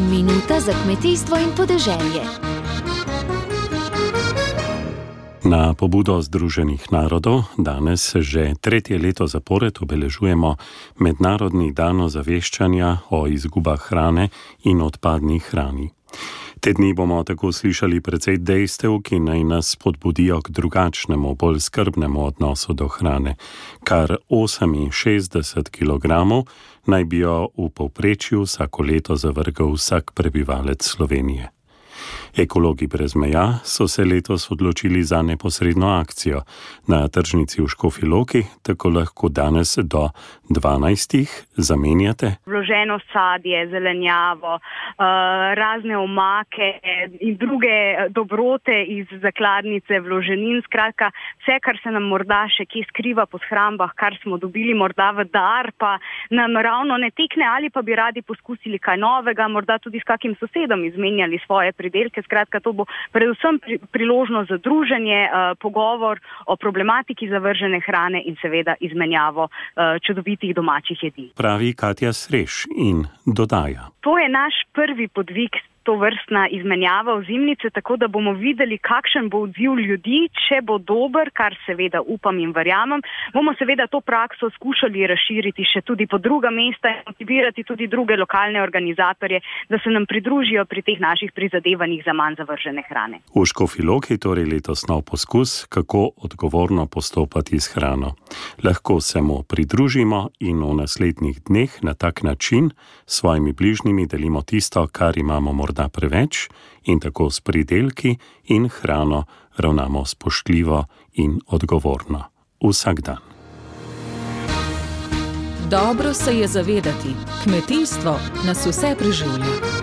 Minuta za kmetijstvo in podeželje. Na pobudo Združenih narodov danes že tretje leto zapored obeležujemo Mednarodni dan ozaveščanja o izgubah hrane in odpadni hrani. Te dni bomo tako slišali precej dejstev, ki naj nas spodbudijo k drugačnemu, bolj skrbnemu odnosu do hrane. Kar 68 kg naj bi jo v povprečju vsako leto zavrgal vsak prebivalec Slovenije. Ekologi brez meja so se letos odločili za neposredno akcijo na tržnici v Škofiloki, tako lahko danes do 12. zamenjate. Vloženo sadje, zelenjavo, eh, razne omake in druge dobrote iz zakladnice vloženin, skratka vse, kar se nam morda še kje skriva po shrambah, kar smo dobili morda v dar, pa nam ravno ne tekne ali pa bi radi poskusili kaj novega, morda tudi s kakim sosedom izmenjali svoje pridelke. Skratka, to bo predvsem priložnost za druženje, eh, pogovor o problematiki zavržene hrane in seveda izmenjavo eh, čudovitih domačih jedi. Pravi Katja Sreš in dodaja. To je naš prvi podvig to vrstna izmenjava ozimnice, tako da bomo videli, kakšen bo odziv ljudi, če bo dober, kar seveda upam in verjamem. Bomo seveda to prakso skušali razširiti še tudi po druga mesta in motivirati tudi druge lokalne organizatorje, da se nam pridružijo pri teh naših prizadevanjih za manj zavržene hrane. V Škofiloki torej letos nov poskus, kako odgovorno postopati s hrano. Lahko se mu pridružimo in v naslednjih dneh na tak način s svojimi bližnjimi delimo tisto, kar imamo morda morda preveč in tako s pridelki in hrano ravnamo spoštljivo in odgovorno vsak dan. Dobro se je zavedati, kmetijstvo nas vse preživlja.